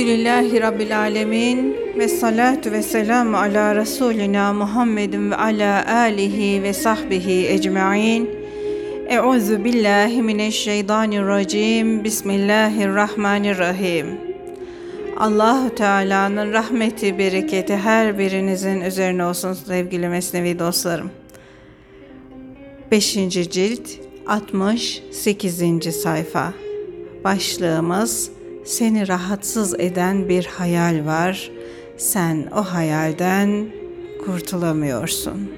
Elhamdülillahi Rabbil Alemin ve salatu ve selamu ala Resulina Muhammedin ve ala alihi ve sahbihi ecma'in. Euzu billahi mineşşeytanirracim. Bismillahirrahmanirrahim. Allahu Teala'nın rahmeti, bereketi her birinizin üzerine olsun sevgili Mesnevi dostlarım. 5. cilt 68. sayfa. Başlığımız seni rahatsız eden bir hayal var. Sen o hayalden kurtulamıyorsun.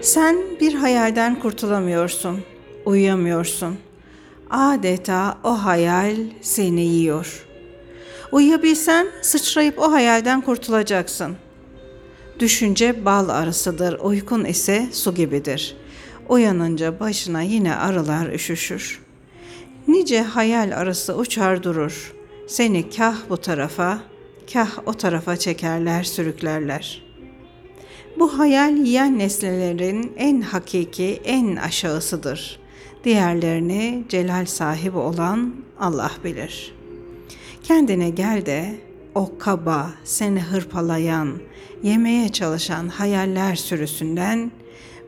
Sen bir hayalden kurtulamıyorsun. Uyuyamıyorsun. Adeta o hayal seni yiyor. Uyuyabilsen sıçrayıp o hayalden kurtulacaksın. Düşünce bal arısıdır, uykun ise su gibidir. Uyanınca başına yine arılar üşüşür. Nice hayal arısı uçar durur. Seni kah bu tarafa, kah o tarafa çekerler, sürüklerler. Bu hayal yiyen nesnelerin en hakiki, en aşağısıdır. Diğerlerini celal sahibi olan Allah bilir. Kendine gel de o kaba, seni hırpalayan, yemeye çalışan hayaller sürüsünden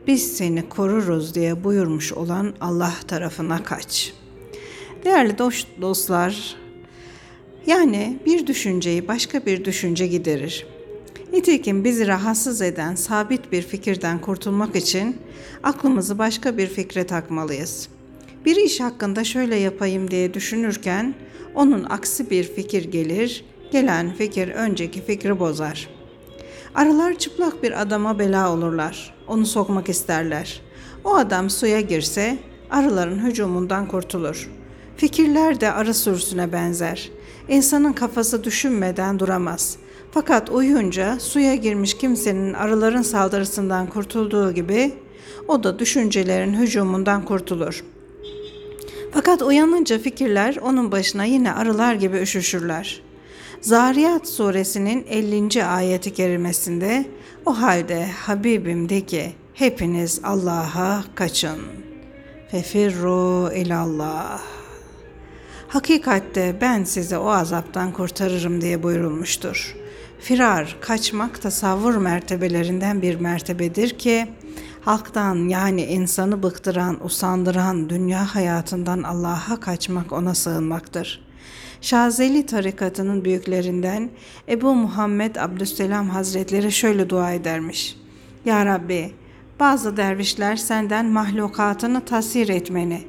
biz seni koruruz diye buyurmuş olan Allah tarafına kaç. Değerli dost, dostlar, yani bir düşünceyi başka bir düşünce giderir. Nitekim bizi rahatsız eden sabit bir fikirden kurtulmak için aklımızı başka bir fikre takmalıyız. Bir iş hakkında şöyle yapayım diye düşünürken onun aksi bir fikir gelir, gelen fikir önceki fikri bozar. Arılar çıplak bir adama bela olurlar. Onu sokmak isterler. O adam suya girse arıların hücumundan kurtulur. Fikirler de arı sürüsüne benzer. İnsanın kafası düşünmeden duramaz. Fakat uyuyunca suya girmiş kimsenin arıların saldırısından kurtulduğu gibi o da düşüncelerin hücumundan kurtulur. Fakat uyanınca fikirler onun başına yine arılar gibi üşüşürler. Zariyat suresinin 50. ayeti kerimesinde o halde Habibim de ki hepiniz Allah'a kaçın. Fefirru ilallah. Hakikatte ben sizi o azaptan kurtarırım diye buyurulmuştur. Firar, kaçmak tasavvur mertebelerinden bir mertebedir ki halktan yani insanı bıktıran, usandıran dünya hayatından Allah'a kaçmak ona sığınmaktır.'' Şazeli tarikatının büyüklerinden Ebu Muhammed Abdüsselam Hazretleri şöyle dua edermiş. Ya Rabbi, bazı dervişler senden mahlukatını tasir etmeni,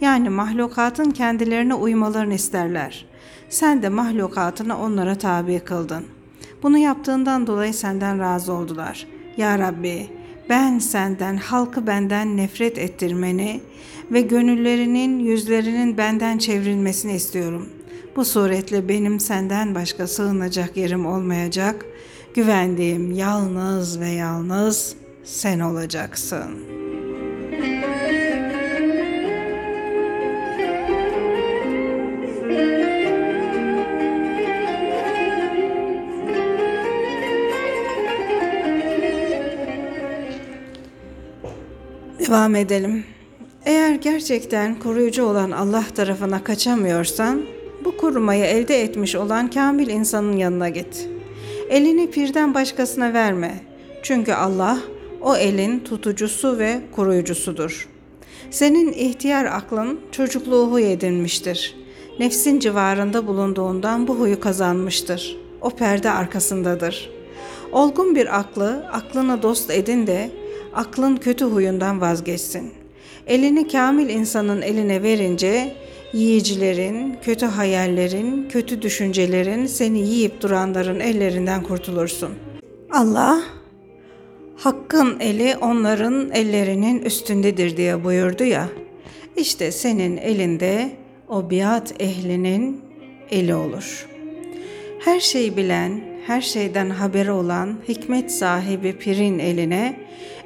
yani mahlukatın kendilerine uymalarını isterler. Sen de mahlukatını onlara tabi kıldın. Bunu yaptığından dolayı senden razı oldular. Ya Rabbi, ben senden halkı benden nefret ettirmeni ve gönüllerinin yüzlerinin benden çevrilmesini istiyorum. Bu suretle benim senden başka sığınacak yerim olmayacak. Güvendiğim yalnız ve yalnız sen olacaksın. Devam edelim. Eğer gerçekten koruyucu olan Allah tarafına kaçamıyorsan bu korumayı elde etmiş olan kamil insanın yanına git. Elini pirden başkasına verme. Çünkü Allah o elin tutucusu ve koruyucusudur. Senin ihtiyar aklın çocukluğu huy edinmiştir. Nefsin civarında bulunduğundan bu huyu kazanmıştır. O perde arkasındadır. Olgun bir aklı, aklına dost edin de aklın kötü huyundan vazgeçsin. Elini kamil insanın eline verince yiyicilerin, kötü hayallerin, kötü düşüncelerin seni yiyip duranların ellerinden kurtulursun. Allah Hakkın eli onların ellerinin üstündedir diye buyurdu ya. İşte senin elinde o biat ehlinin eli olur. Her şeyi bilen, her şeyden haberi olan hikmet sahibi pirin eline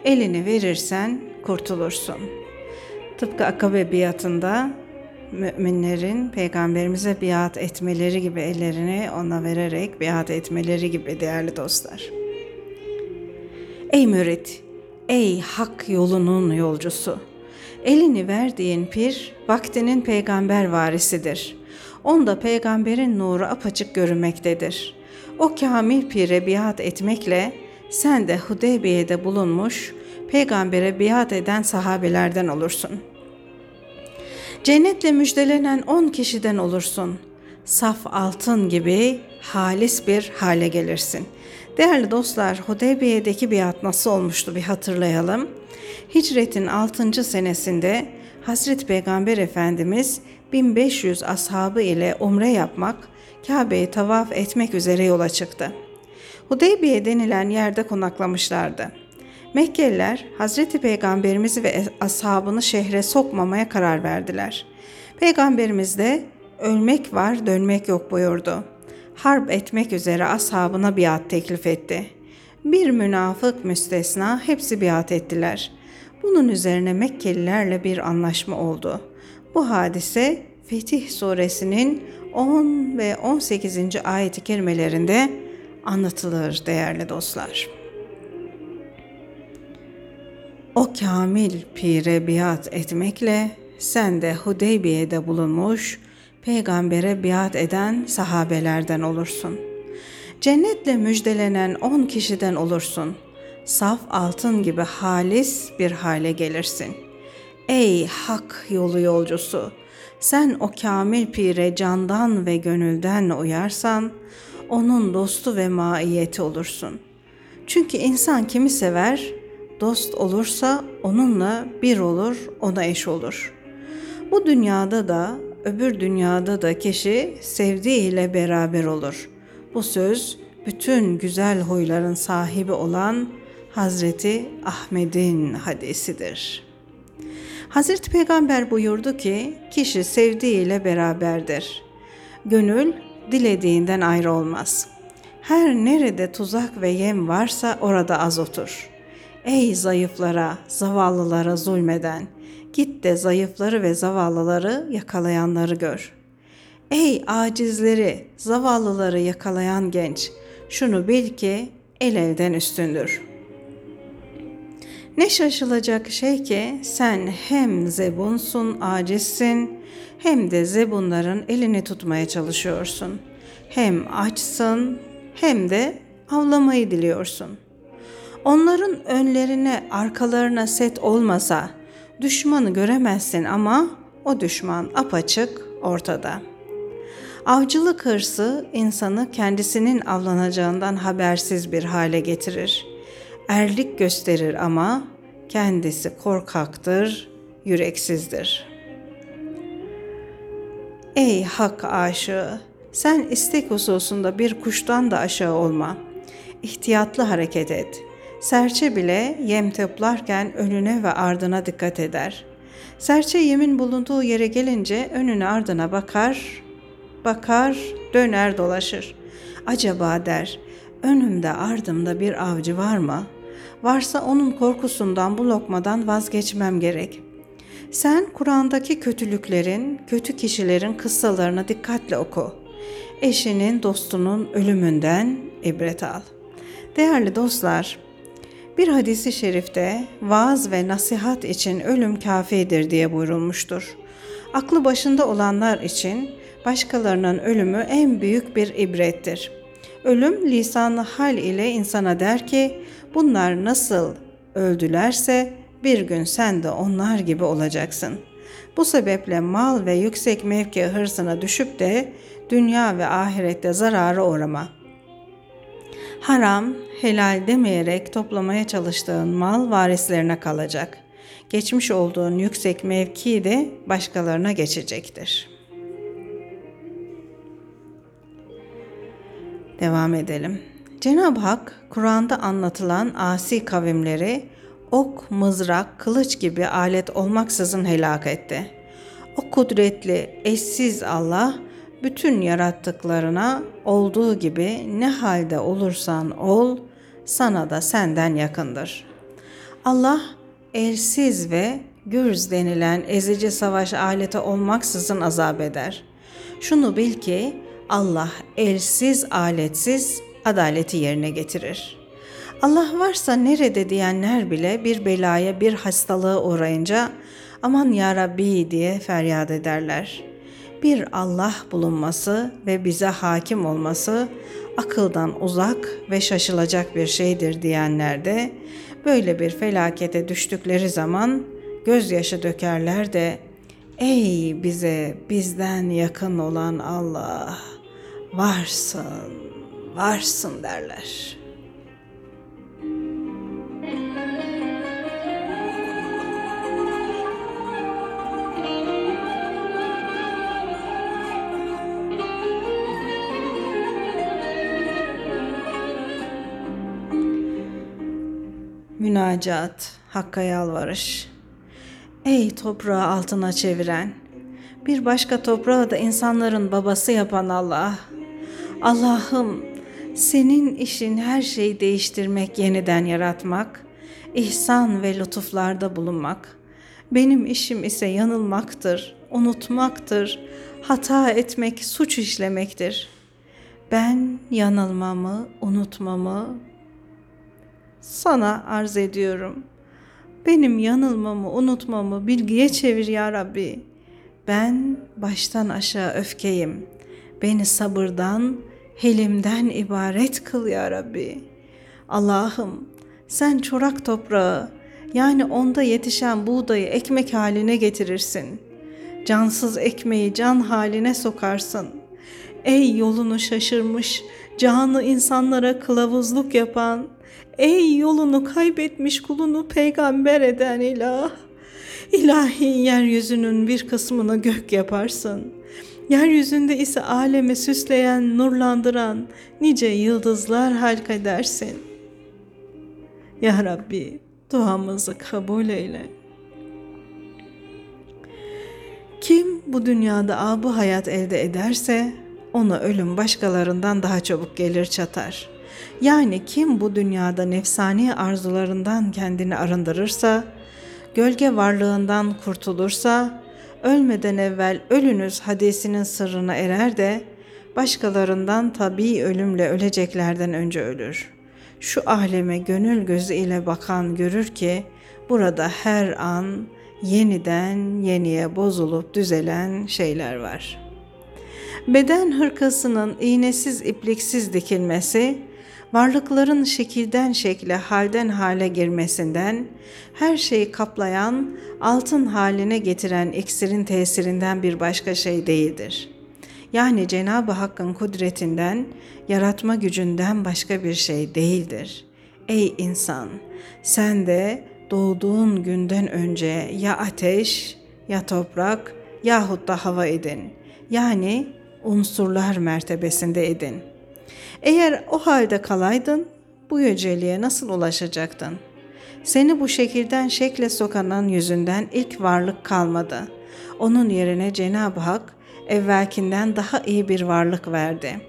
elini verirsen kurtulursun. Tıpkı akabe biatında müminlerin peygamberimize biat etmeleri gibi ellerini ona vererek biat etmeleri gibi değerli dostlar. Ey mürit, Ey hak yolunun yolcusu! Elini verdiğin pir, vaktinin peygamber varisidir. Onda peygamberin nuru apaçık görünmektedir. O kamil pire biat etmekle sen de Hudeybiye'de bulunmuş, peygambere biat eden sahabelerden olursun. Cennetle müjdelenen on kişiden olursun. Saf altın gibi halis bir hale gelirsin. Değerli dostlar, Hudeybiye'deki biat nasıl olmuştu bir hatırlayalım. Hicretin 6. senesinde Hazreti Peygamber Efendimiz 1500 ashabı ile umre yapmak, Kabe'yi tavaf etmek üzere yola çıktı. Hudeybiye denilen yerde konaklamışlardı. Mekkeliler Hazreti Peygamberimizi ve ashabını şehre sokmamaya karar verdiler. Peygamberimiz de ölmek var dönmek yok buyurdu. Harp etmek üzere ashabına biat teklif etti. Bir münafık müstesna hepsi biat ettiler. Bunun üzerine Mekkelilerle bir anlaşma oldu. Bu hadise Fetih suresinin 10 ve 18. ayet-i kerimelerinde anlatılır değerli dostlar. O kamil pire biat etmekle sen de Hudeybiye'de bulunmuş, peygambere biat eden sahabelerden olursun. Cennetle müjdelenen on kişiden olursun. Saf altın gibi halis bir hale gelirsin. Ey hak yolu yolcusu! Sen o kamil pire candan ve gönülden uyarsan, onun dostu ve maiyeti olursun. Çünkü insan kimi sever, dost olursa onunla bir olur, ona eş olur. Bu dünyada da, öbür dünyada da kişi sevdiğiyle beraber olur. Bu söz bütün güzel huyların sahibi olan Hazreti Ahmet'in hadisidir. Hazreti Peygamber buyurdu ki, kişi sevdiğiyle beraberdir. Gönül dilediğinden ayrı olmaz. Her nerede tuzak ve yem varsa orada az otur. Ey zayıflara, zavallılara zulmeden, git de zayıfları ve zavallıları yakalayanları gör. Ey acizleri, zavallıları yakalayan genç, şunu bil ki el elden üstündür. Ne şaşılacak şey ki sen hem zebunsun, acizsin, hem de zebunların elini tutmaya çalışıyorsun. Hem açsın hem de avlamayı diliyorsun. Onların önlerine, arkalarına set olmasa düşmanı göremezsin ama o düşman apaçık ortada. Avcılık hırsı insanı kendisinin avlanacağından habersiz bir hale getirir. Erlik gösterir ama kendisi korkaktır, yüreksizdir.'' Ey hak aşığı! Sen istek hususunda bir kuştan da aşağı olma. İhtiyatlı hareket et. Serçe bile yem toplarken önüne ve ardına dikkat eder. Serçe yemin bulunduğu yere gelince önüne ardına bakar, bakar, döner dolaşır. Acaba der, önümde ardımda bir avcı var mı? Varsa onun korkusundan bu lokmadan vazgeçmem gerek.'' Sen Kur'an'daki kötülüklerin, kötü kişilerin kıssalarını dikkatle oku. Eşinin, dostunun ölümünden ibret al. Değerli dostlar, bir hadisi şerifte vaaz ve nasihat için ölüm kafidir diye buyurulmuştur. Aklı başında olanlar için başkalarının ölümü en büyük bir ibrettir. Ölüm lisanı hal ile insana der ki bunlar nasıl öldülerse bir gün sen de onlar gibi olacaksın. Bu sebeple mal ve yüksek mevki hırsına düşüp de dünya ve ahirette zararı uğrama. Haram, helal demeyerek toplamaya çalıştığın mal varislerine kalacak. Geçmiş olduğun yüksek mevki de başkalarına geçecektir. Devam edelim. Cenab-ı Hak Kur'an'da anlatılan asi kavimleri ok, mızrak, kılıç gibi alet olmaksızın helak etti. O kudretli, eşsiz Allah bütün yarattıklarına olduğu gibi ne halde olursan ol, sana da senden yakındır. Allah elsiz ve gürz denilen ezici savaş aleti olmaksızın azap eder. Şunu bil ki Allah elsiz aletsiz adaleti yerine getirir.'' Allah varsa nerede diyenler bile bir belaya, bir hastalığı uğrayınca aman ya Rabbi diye feryat ederler. Bir Allah bulunması ve bize hakim olması akıldan uzak ve şaşılacak bir şeydir diyenler de böyle bir felakete düştükleri zaman gözyaşı dökerler de ey bize bizden yakın olan Allah varsın varsın derler.'' Münacat, Hakk'a yalvarış. Ey toprağı altına çeviren, bir başka toprağı da insanların babası yapan Allah. Allah'ım senin işin her şeyi değiştirmek, yeniden yaratmak, ihsan ve lütuflarda bulunmak. Benim işim ise yanılmaktır, unutmaktır, hata etmek, suç işlemektir. Ben yanılmamı, unutmamı, sana arz ediyorum. Benim yanılmamı, unutmamı bilgiye çevir ya Rabbi. Ben baştan aşağı öfkeyim. Beni sabırdan, helimden ibaret kıl ya Rabbi. Allah'ım sen çorak toprağı yani onda yetişen buğdayı ekmek haline getirirsin. Cansız ekmeği can haline sokarsın. Ey yolunu şaşırmış, canı insanlara kılavuzluk yapan, Ey yolunu kaybetmiş kulunu peygamber eden ilah. İlahi yeryüzünün bir kısmını gök yaparsın. Yeryüzünde ise alemi süsleyen, nurlandıran nice yıldızlar halk edersin. Ya Rabbi duamızı kabul eyle. Kim bu dünyada abu hayat elde ederse ona ölüm başkalarından daha çabuk gelir çatar.'' Yani kim bu dünyada nefsani arzularından kendini arındırırsa, gölge varlığından kurtulursa, ölmeden evvel ölünüz hadisinin sırrına erer de, başkalarından tabi ölümle öleceklerden önce ölür. Şu ahleme gönül gözü ile bakan görür ki, burada her an yeniden yeniye bozulup düzelen şeyler var. Beden hırkasının iğnesiz ipliksiz dikilmesi, varlıkların şekilden şekle, halden hale girmesinden, her şeyi kaplayan, altın haline getiren iksirin tesirinden bir başka şey değildir. Yani Cenab-ı Hakk'ın kudretinden, yaratma gücünden başka bir şey değildir. Ey insan, sen de doğduğun günden önce ya ateş, ya toprak yahut da hava edin. Yani unsurlar mertebesinde edin.'' Eğer o halde kalaydın, bu yüceliğe nasıl ulaşacaktın? Seni bu şekilden şekle sokanan yüzünden ilk varlık kalmadı. Onun yerine Cenab-ı Hak evvelkinden daha iyi bir varlık verdi.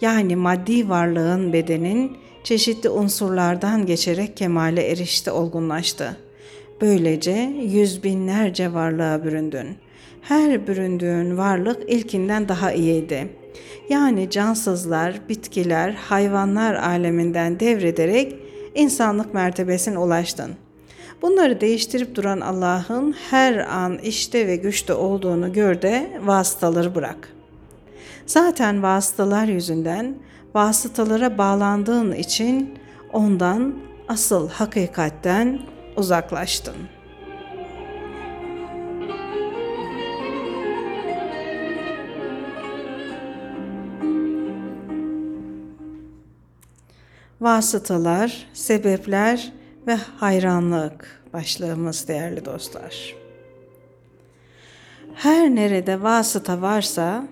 Yani maddi varlığın bedenin çeşitli unsurlardan geçerek kemale erişti, olgunlaştı. Böylece yüz binlerce varlığa büründün. Her büründüğün varlık ilkinden daha iyiydi.'' Yani cansızlar, bitkiler, hayvanlar aleminden devrederek insanlık mertebesine ulaştın. Bunları değiştirip duran Allah'ın her an işte ve güçte olduğunu gör de vasıtaları bırak. Zaten vasıtalar yüzünden vasıtalara bağlandığın için ondan asıl hakikatten uzaklaştın.'' Vasıtalar, sebepler ve hayranlık başlığımız değerli dostlar. Her nerede vasıta varsa,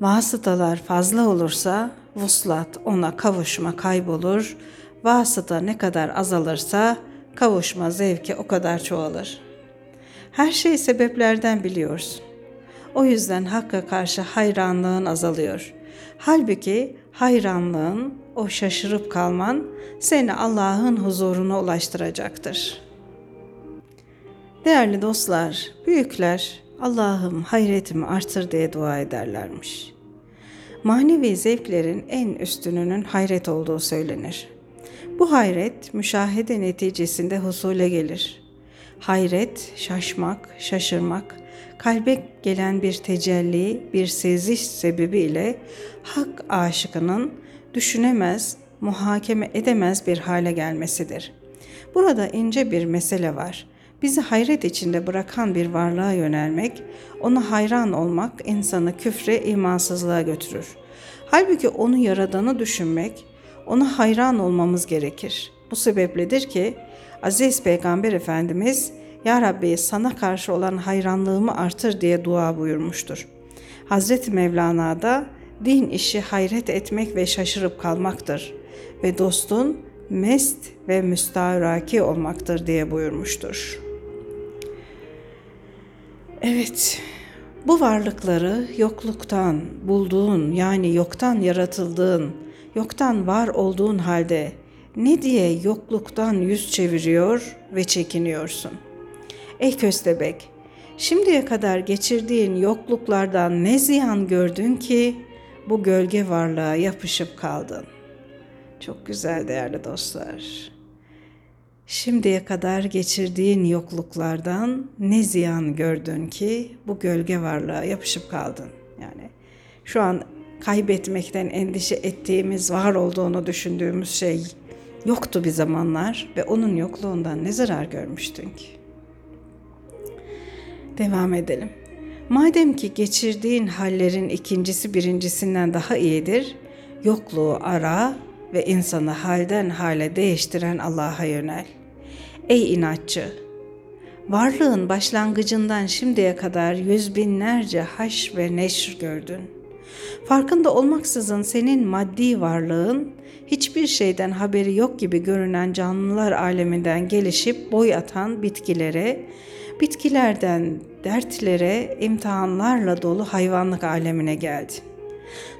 vasıtalar fazla olursa vuslat ona kavuşma kaybolur, vasıta ne kadar azalırsa kavuşma zevki o kadar çoğalır. Her şey sebeplerden biliyorsun. O yüzden Hakk'a karşı hayranlığın azalıyor. Halbuki hayranlığın, o şaşırıp kalman seni Allah'ın huzuruna ulaştıracaktır. Değerli dostlar, büyükler Allah'ım hayretimi artır diye dua ederlermiş. Manevi zevklerin en üstününün hayret olduğu söylenir. Bu hayret müşahede neticesinde husule gelir. Hayret, şaşmak, şaşırmak, kalbe gelen bir tecelli, bir seziş sebebiyle hak aşıkının düşünemez, muhakeme edemez bir hale gelmesidir. Burada ince bir mesele var. Bizi hayret içinde bırakan bir varlığa yönelmek, ona hayran olmak insanı küfre, imansızlığa götürür. Halbuki onu yaradanı düşünmek, ona hayran olmamız gerekir. Bu sebepledir ki Aziz Peygamber Efendimiz Ya Rabbi sana karşı olan hayranlığımı artır diye dua buyurmuştur. Hazreti Mevlana da din işi hayret etmek ve şaşırıp kalmaktır ve dostun mest ve müstahraki olmaktır diye buyurmuştur. Evet, bu varlıkları yokluktan bulduğun yani yoktan yaratıldığın, yoktan var olduğun halde ne diye yokluktan yüz çeviriyor ve çekiniyorsun? Ey köstebek, şimdiye kadar geçirdiğin yokluklardan ne ziyan gördün ki bu gölge varlığa yapışıp kaldın? Çok güzel değerli dostlar. Şimdiye kadar geçirdiğin yokluklardan ne ziyan gördün ki bu gölge varlığa yapışıp kaldın? Yani şu an kaybetmekten endişe ettiğimiz, var olduğunu düşündüğümüz şey yoktu bir zamanlar ve onun yokluğundan ne zarar görmüştün ki? Devam edelim. Madem ki geçirdiğin hallerin ikincisi birincisinden daha iyidir, yokluğu ara ve insanı halden hale değiştiren Allah'a yönel. Ey inatçı! Varlığın başlangıcından şimdiye kadar yüz binlerce haş ve neşr gördün. Farkında olmaksızın senin maddi varlığın hiçbir şeyden haberi yok gibi görünen canlılar aleminden gelişip boy atan bitkilere, bitkilerden dertlere, imtihanlarla dolu hayvanlık alemine geldi.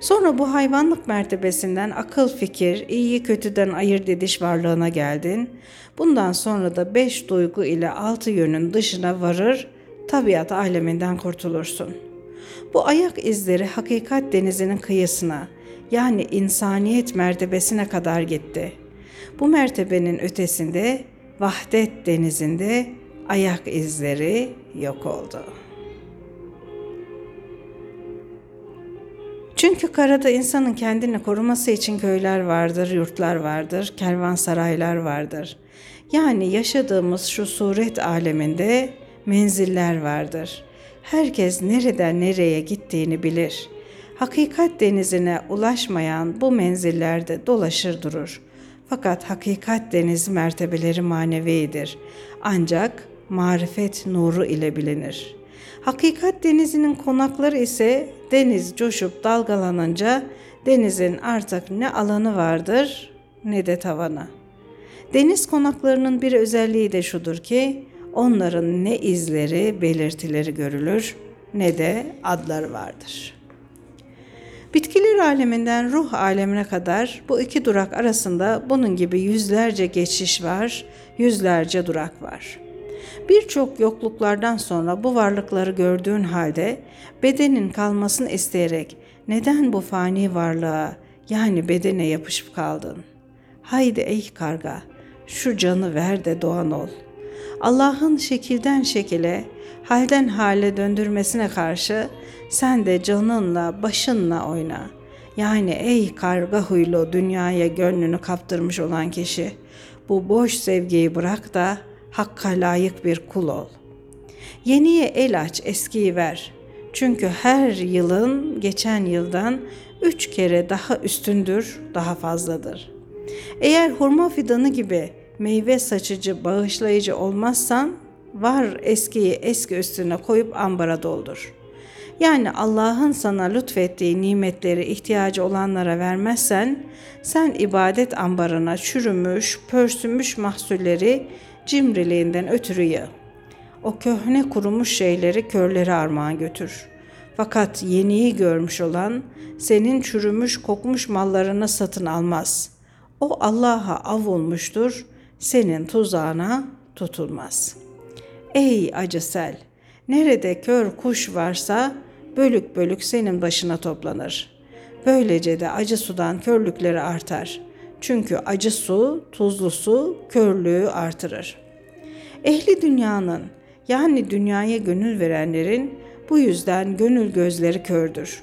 Sonra bu hayvanlık mertebesinden akıl fikir, iyi kötüden ayırt ediş varlığına geldin. Bundan sonra da beş duygu ile altı yönün dışına varır, tabiat aleminden kurtulursun. Bu ayak izleri hakikat denizinin kıyısına, yani insaniyet mertebesine kadar gitti. Bu mertebenin ötesinde, vahdet denizinde ayak izleri yok oldu.'' Çünkü karada insanın kendini koruması için köyler vardır, yurtlar vardır, kervansaraylar vardır. Yani yaşadığımız şu suret aleminde menziller vardır. Herkes nereden nereye gittiğini bilir. Hakikat denizine ulaşmayan bu menzillerde dolaşır durur. Fakat hakikat denizi mertebeleri manevidir. Ancak marifet nuru ile bilinir.'' Hakikat denizinin konakları ise deniz coşup dalgalanınca denizin artık ne alanı vardır ne de tavanı. Deniz konaklarının bir özelliği de şudur ki onların ne izleri, belirtileri görülür ne de adları vardır. Bitkiler aleminden ruh alemine kadar bu iki durak arasında bunun gibi yüzlerce geçiş var, yüzlerce durak var.'' Birçok yokluklardan sonra bu varlıkları gördüğün halde bedenin kalmasını isteyerek neden bu fani varlığa yani bedene yapışıp kaldın? Haydi ey karga şu canı ver de doğan ol. Allah'ın şekilden şekile, halden hale döndürmesine karşı sen de canınla, başınla oyna. Yani ey karga huylu dünyaya gönlünü kaptırmış olan kişi, bu boş sevgiyi bırak da Hakka layık bir kul ol. Yeniye el aç, eskiyi ver. Çünkü her yılın geçen yıldan üç kere daha üstündür, daha fazladır. Eğer hurma fidanı gibi meyve saçıcı, bağışlayıcı olmazsan, var eskiyi eski üstüne koyup ambara doldur. Yani Allah'ın sana lütfettiği nimetleri ihtiyacı olanlara vermezsen, sen ibadet ambarına çürümüş, pörsümüş mahsulleri cimriliğinden ötürü yağ. O köhne kurumuş şeyleri körlere armağan götür. Fakat yeniyi görmüş olan senin çürümüş kokmuş mallarını satın almaz. O Allah'a av olmuştur, senin tuzağına tutulmaz. Ey acısel, nerede kör kuş varsa bölük bölük senin başına toplanır. Böylece de acı sudan körlükleri artar. Çünkü acı su, tuzlu su körlüğü artırır. Ehli dünyanın yani dünyaya gönül verenlerin bu yüzden gönül gözleri kördür.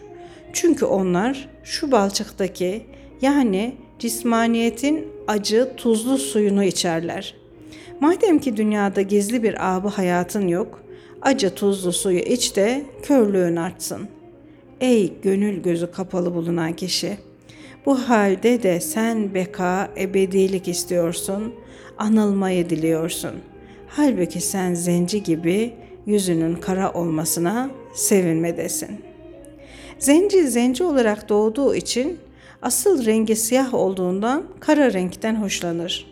Çünkü onlar şu balçıktaki yani cismaniyetin acı tuzlu suyunu içerler. Madem ki dünyada gizli bir abı hayatın yok, acı tuzlu suyu iç de körlüğün artsın. Ey gönül gözü kapalı bulunan kişi! Bu halde de sen beka, ebedilik istiyorsun, anılmayı diliyorsun. Halbuki sen zenci gibi yüzünün kara olmasına sevinmedesin. Zenci zenci olarak doğduğu için asıl rengi siyah olduğundan kara renkten hoşlanır.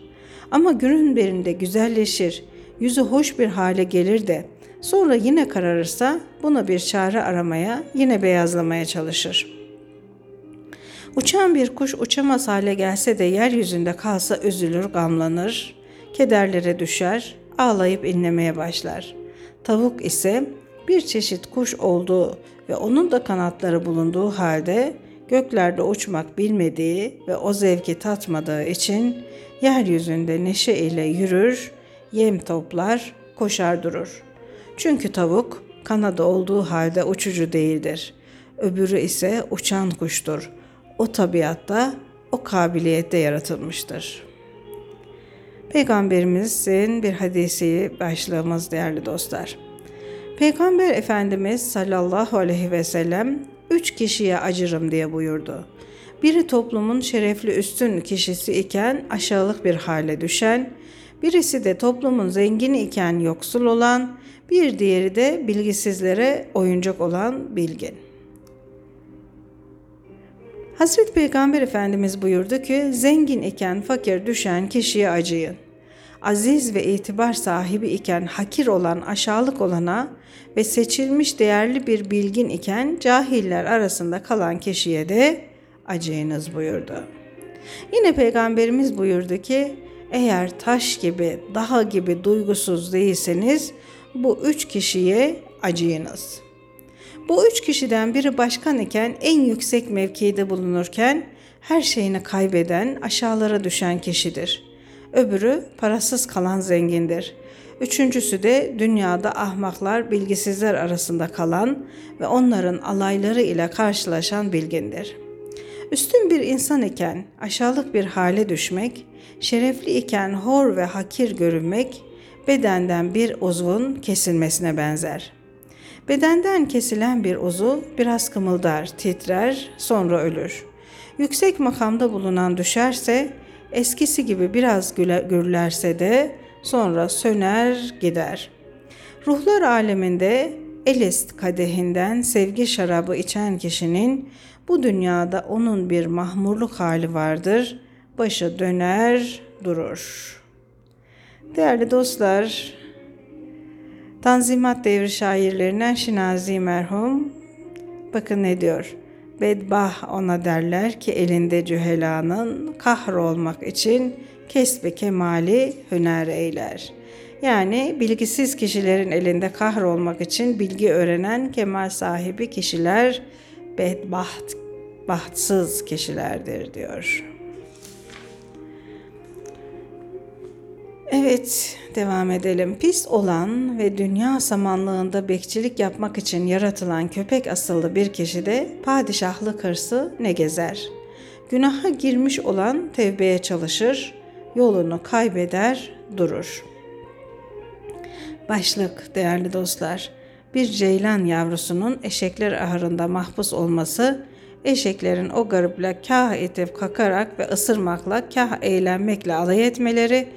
Ama günün birinde güzelleşir, yüzü hoş bir hale gelir de sonra yine kararırsa buna bir çare aramaya, yine beyazlamaya çalışır.'' Uçan bir kuş uçamaz hale gelse de yeryüzünde kalsa üzülür, gamlanır, kederlere düşer, ağlayıp inlemeye başlar. Tavuk ise bir çeşit kuş olduğu ve onun da kanatları bulunduğu halde göklerde uçmak bilmediği ve o zevki tatmadığı için yeryüzünde neşe ile yürür, yem toplar, koşar durur. Çünkü tavuk kanadı olduğu halde uçucu değildir. Öbürü ise uçan kuştur.'' o tabiatta, o kabiliyette yaratılmıştır. Peygamberimizin bir hadisi başlığımız değerli dostlar. Peygamber Efendimiz sallallahu aleyhi ve sellem üç kişiye acırım diye buyurdu. Biri toplumun şerefli üstün kişisi iken aşağılık bir hale düşen, birisi de toplumun zengini iken yoksul olan, bir diğeri de bilgisizlere oyuncak olan bilgin. Hazreti Peygamber Efendimiz buyurdu ki zengin iken fakir düşen kişiye acıyın. Aziz ve itibar sahibi iken hakir olan aşağılık olana ve seçilmiş değerli bir bilgin iken cahiller arasında kalan kişiye de acıyınız buyurdu. Yine Peygamberimiz buyurdu ki eğer taş gibi, daha gibi duygusuz değilseniz bu üç kişiye acıyınız.'' Bu üç kişiden biri başkan iken en yüksek mevkide bulunurken her şeyini kaybeden, aşağılara düşen kişidir. Öbürü parasız kalan zengindir. Üçüncüsü de dünyada ahmaklar, bilgisizler arasında kalan ve onların alayları ile karşılaşan bilgindir. Üstün bir insan iken aşağılık bir hale düşmek, şerefli iken hor ve hakir görünmek, bedenden bir uzvun kesilmesine benzer.'' Bedenden kesilen bir uzuv biraz kımıldar, titrer, sonra ölür. Yüksek makamda bulunan düşerse, eskisi gibi biraz gürlerse de sonra söner gider. Ruhlar aleminde Elist kadehinden sevgi şarabı içen kişinin bu dünyada onun bir mahmurluk hali vardır. Başı döner, durur. Değerli dostlar, Tanzimat devri şairlerinden Şinazi merhum bakın ne diyor. Bedbah ona derler ki elinde cühelanın kahrolmak için kesbi kemali hüner eyler. Yani bilgisiz kişilerin elinde kahrolmak için bilgi öğrenen kemal sahibi kişiler bedbaht, bahtsız kişilerdir diyor. Evet, devam edelim. Pis olan ve dünya samanlığında bekçilik yapmak için yaratılan köpek asıllı bir kişi de padişahlık hırsı ne gezer. Günaha girmiş olan tevbeye çalışır, yolunu kaybeder, durur. Başlık değerli dostlar. Bir ceylan yavrusunun eşekler ahırında mahpus olması eşeklerin o gariple kah etip kakarak ve ısırmakla kah eğlenmekle alay etmeleri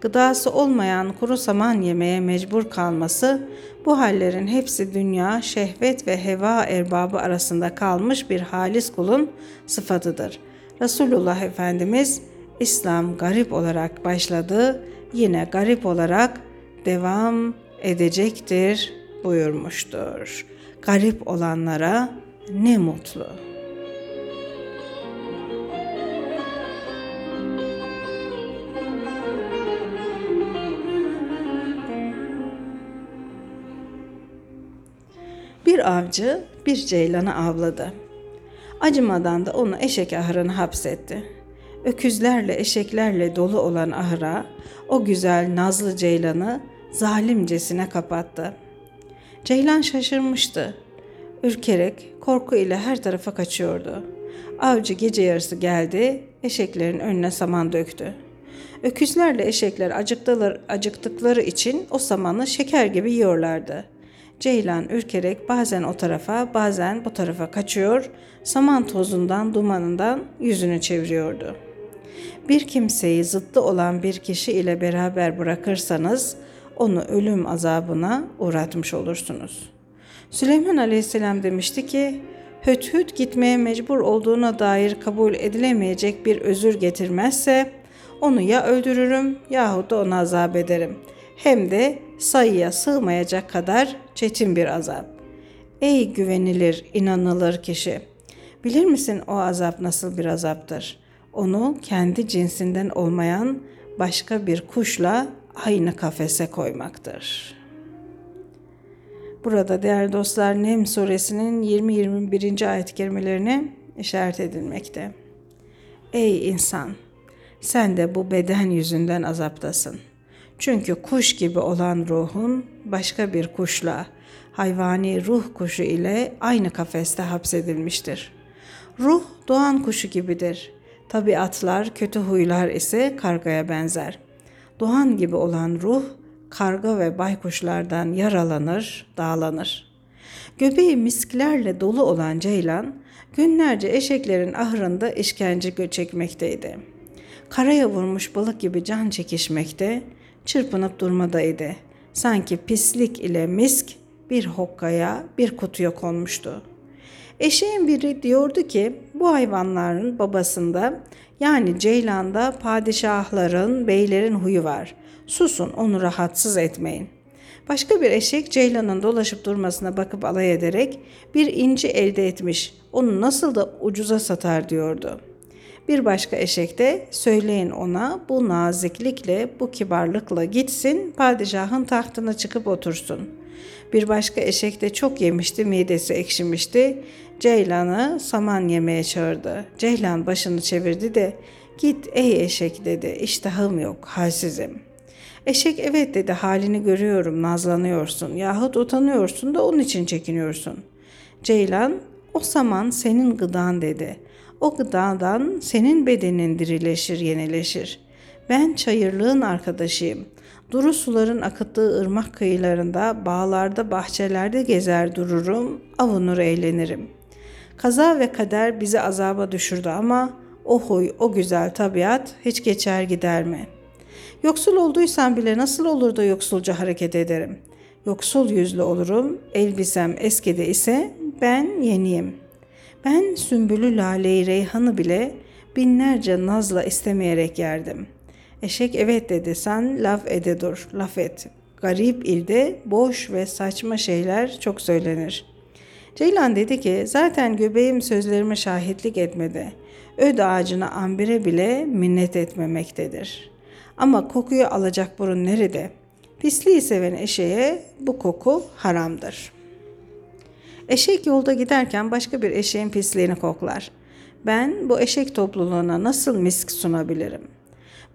gıdası olmayan kuru saman yemeye mecbur kalması, bu hallerin hepsi dünya, şehvet ve heva erbabı arasında kalmış bir halis kulun sıfatıdır. Resulullah Efendimiz İslam garip olarak başladı, yine garip olarak devam edecektir buyurmuştur. Garip olanlara ne mutlu. Avcı bir ceylanı avladı. Acımadan da onu eşek ahırına hapsetti. öküzlerle eşeklerle dolu olan ahıra o güzel nazlı ceylanı zalimcesine kapattı. Ceylan şaşırmıştı. Ürkerek korku ile her tarafa kaçıyordu. Avcı gece yarısı geldi, eşeklerin önüne saman döktü. Öküzlerle eşekler acıktılar, acıktıkları için o samanı şeker gibi yiyorlardı. Ceylan ürkerek bazen o tarafa bazen bu tarafa kaçıyor, saman tozundan dumanından yüzünü çeviriyordu. Bir kimseyi zıttı olan bir kişi ile beraber bırakırsanız onu ölüm azabına uğratmış olursunuz. Süleyman Aleyhisselam demişti ki, Hüthüt gitmeye mecbur olduğuna dair kabul edilemeyecek bir özür getirmezse onu ya öldürürüm yahut da onu azap ederim. Hem de sayıya sığmayacak kadar çetin bir azap. Ey güvenilir, inanılır kişi! Bilir misin o azap nasıl bir azaptır? Onu kendi cinsinden olmayan başka bir kuşla aynı kafese koymaktır. Burada değerli dostlar Nem suresinin 20-21. ayet kelimelerine işaret edilmekte. Ey insan! Sen de bu beden yüzünden azaptasın. Çünkü kuş gibi olan ruhun başka bir kuşla, hayvani ruh kuşu ile aynı kafeste hapsedilmiştir. Ruh doğan kuşu gibidir. Tabiatlar, kötü huylar ise kargaya benzer. Doğan gibi olan ruh, karga ve baykuşlardan yaralanır, dağlanır. Göbeği misklerle dolu olan ceylan, günlerce eşeklerin ahırında işkence çekmekteydi. Karaya vurmuş balık gibi can çekişmekte, çırpınıp durmadaydı. Sanki pislik ile misk bir hokkaya, bir kutuya konmuştu. Eşeğin biri diyordu ki bu hayvanların babasında yani ceylanda padişahların, beylerin huyu var. Susun onu rahatsız etmeyin. Başka bir eşek ceylanın dolaşıp durmasına bakıp alay ederek bir inci elde etmiş. Onu nasıl da ucuza satar diyordu. Bir başka eşek de söyleyin ona bu naziklikle, bu kibarlıkla gitsin, padişahın tahtına çıkıp otursun. Bir başka eşek de çok yemişti, midesi ekşimişti. Ceylan'ı saman yemeye çağırdı. Ceylan başını çevirdi de git ey eşek dedi iştahım yok halsizim. Eşek evet dedi halini görüyorum nazlanıyorsun yahut utanıyorsun da onun için çekiniyorsun. Ceylan o saman senin gıdan dedi. O gıdadan senin bedenin dirileşir yenileşir. Ben çayırlığın arkadaşıyım. Duru suların akıttığı ırmak kıyılarında, bağlarda, bahçelerde gezer dururum, avunur eğlenirim. Kaza ve kader bizi azaba düşürdü ama o huy, o güzel tabiat hiç geçer gider mi? Yoksul olduysan bile nasıl olur da yoksulca hareket ederim? Yoksul yüzlü olurum, elbisem eskidi ise ben yeniyim. Ben sümbülü laleyi reyhanı bile binlerce nazla istemeyerek yerdim. Eşek evet dedi sen laf ede dur, laf et. Garip ilde boş ve saçma şeyler çok söylenir.'' Ceylan dedi ki zaten göbeğim sözlerime şahitlik etmedi. Öd ağacına ambire bile minnet etmemektedir. Ama kokuyu alacak burun nerede? Pisliği seven eşeğe bu koku haramdır. Eşek yolda giderken başka bir eşeğin pisliğini koklar. Ben bu eşek topluluğuna nasıl misk sunabilirim?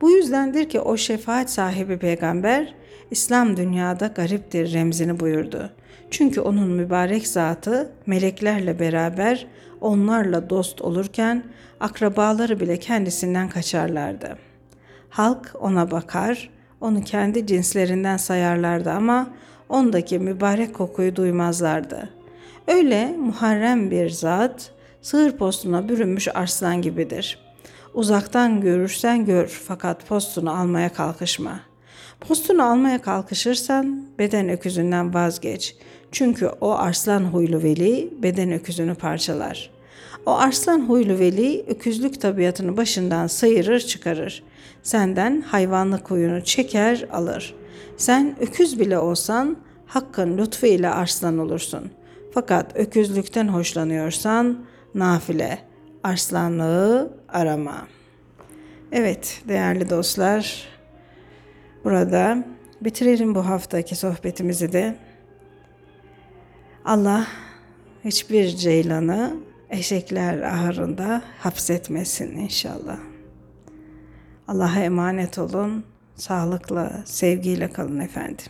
Bu yüzdendir ki o şefaat sahibi peygamber İslam dünyada gariptir remzini buyurdu. Çünkü onun mübarek zatı meleklerle beraber onlarla dost olurken akrabaları bile kendisinden kaçarlardı. Halk ona bakar, onu kendi cinslerinden sayarlardı ama ondaki mübarek kokuyu duymazlardı. Öyle muharrem bir zat, sığır postuna bürünmüş arslan gibidir. Uzaktan görürsen gör fakat postunu almaya kalkışma. Postunu almaya kalkışırsan beden öküzünden vazgeç. Çünkü o arslan huylu veli beden öküzünü parçalar. O arslan huylu veli öküzlük tabiatını başından sayırır çıkarır. Senden hayvanlık huyunu çeker alır. Sen öküz bile olsan hakkın lütfu ile arslan olursun. Fakat öküzlükten hoşlanıyorsan nafile, arslanlığı arama. Evet değerli dostlar, burada bitirelim bu haftaki sohbetimizi de. Allah hiçbir ceylanı eşekler ahırında hapsetmesin inşallah. Allah'a emanet olun. Sağlıkla, sevgiyle kalın efendim.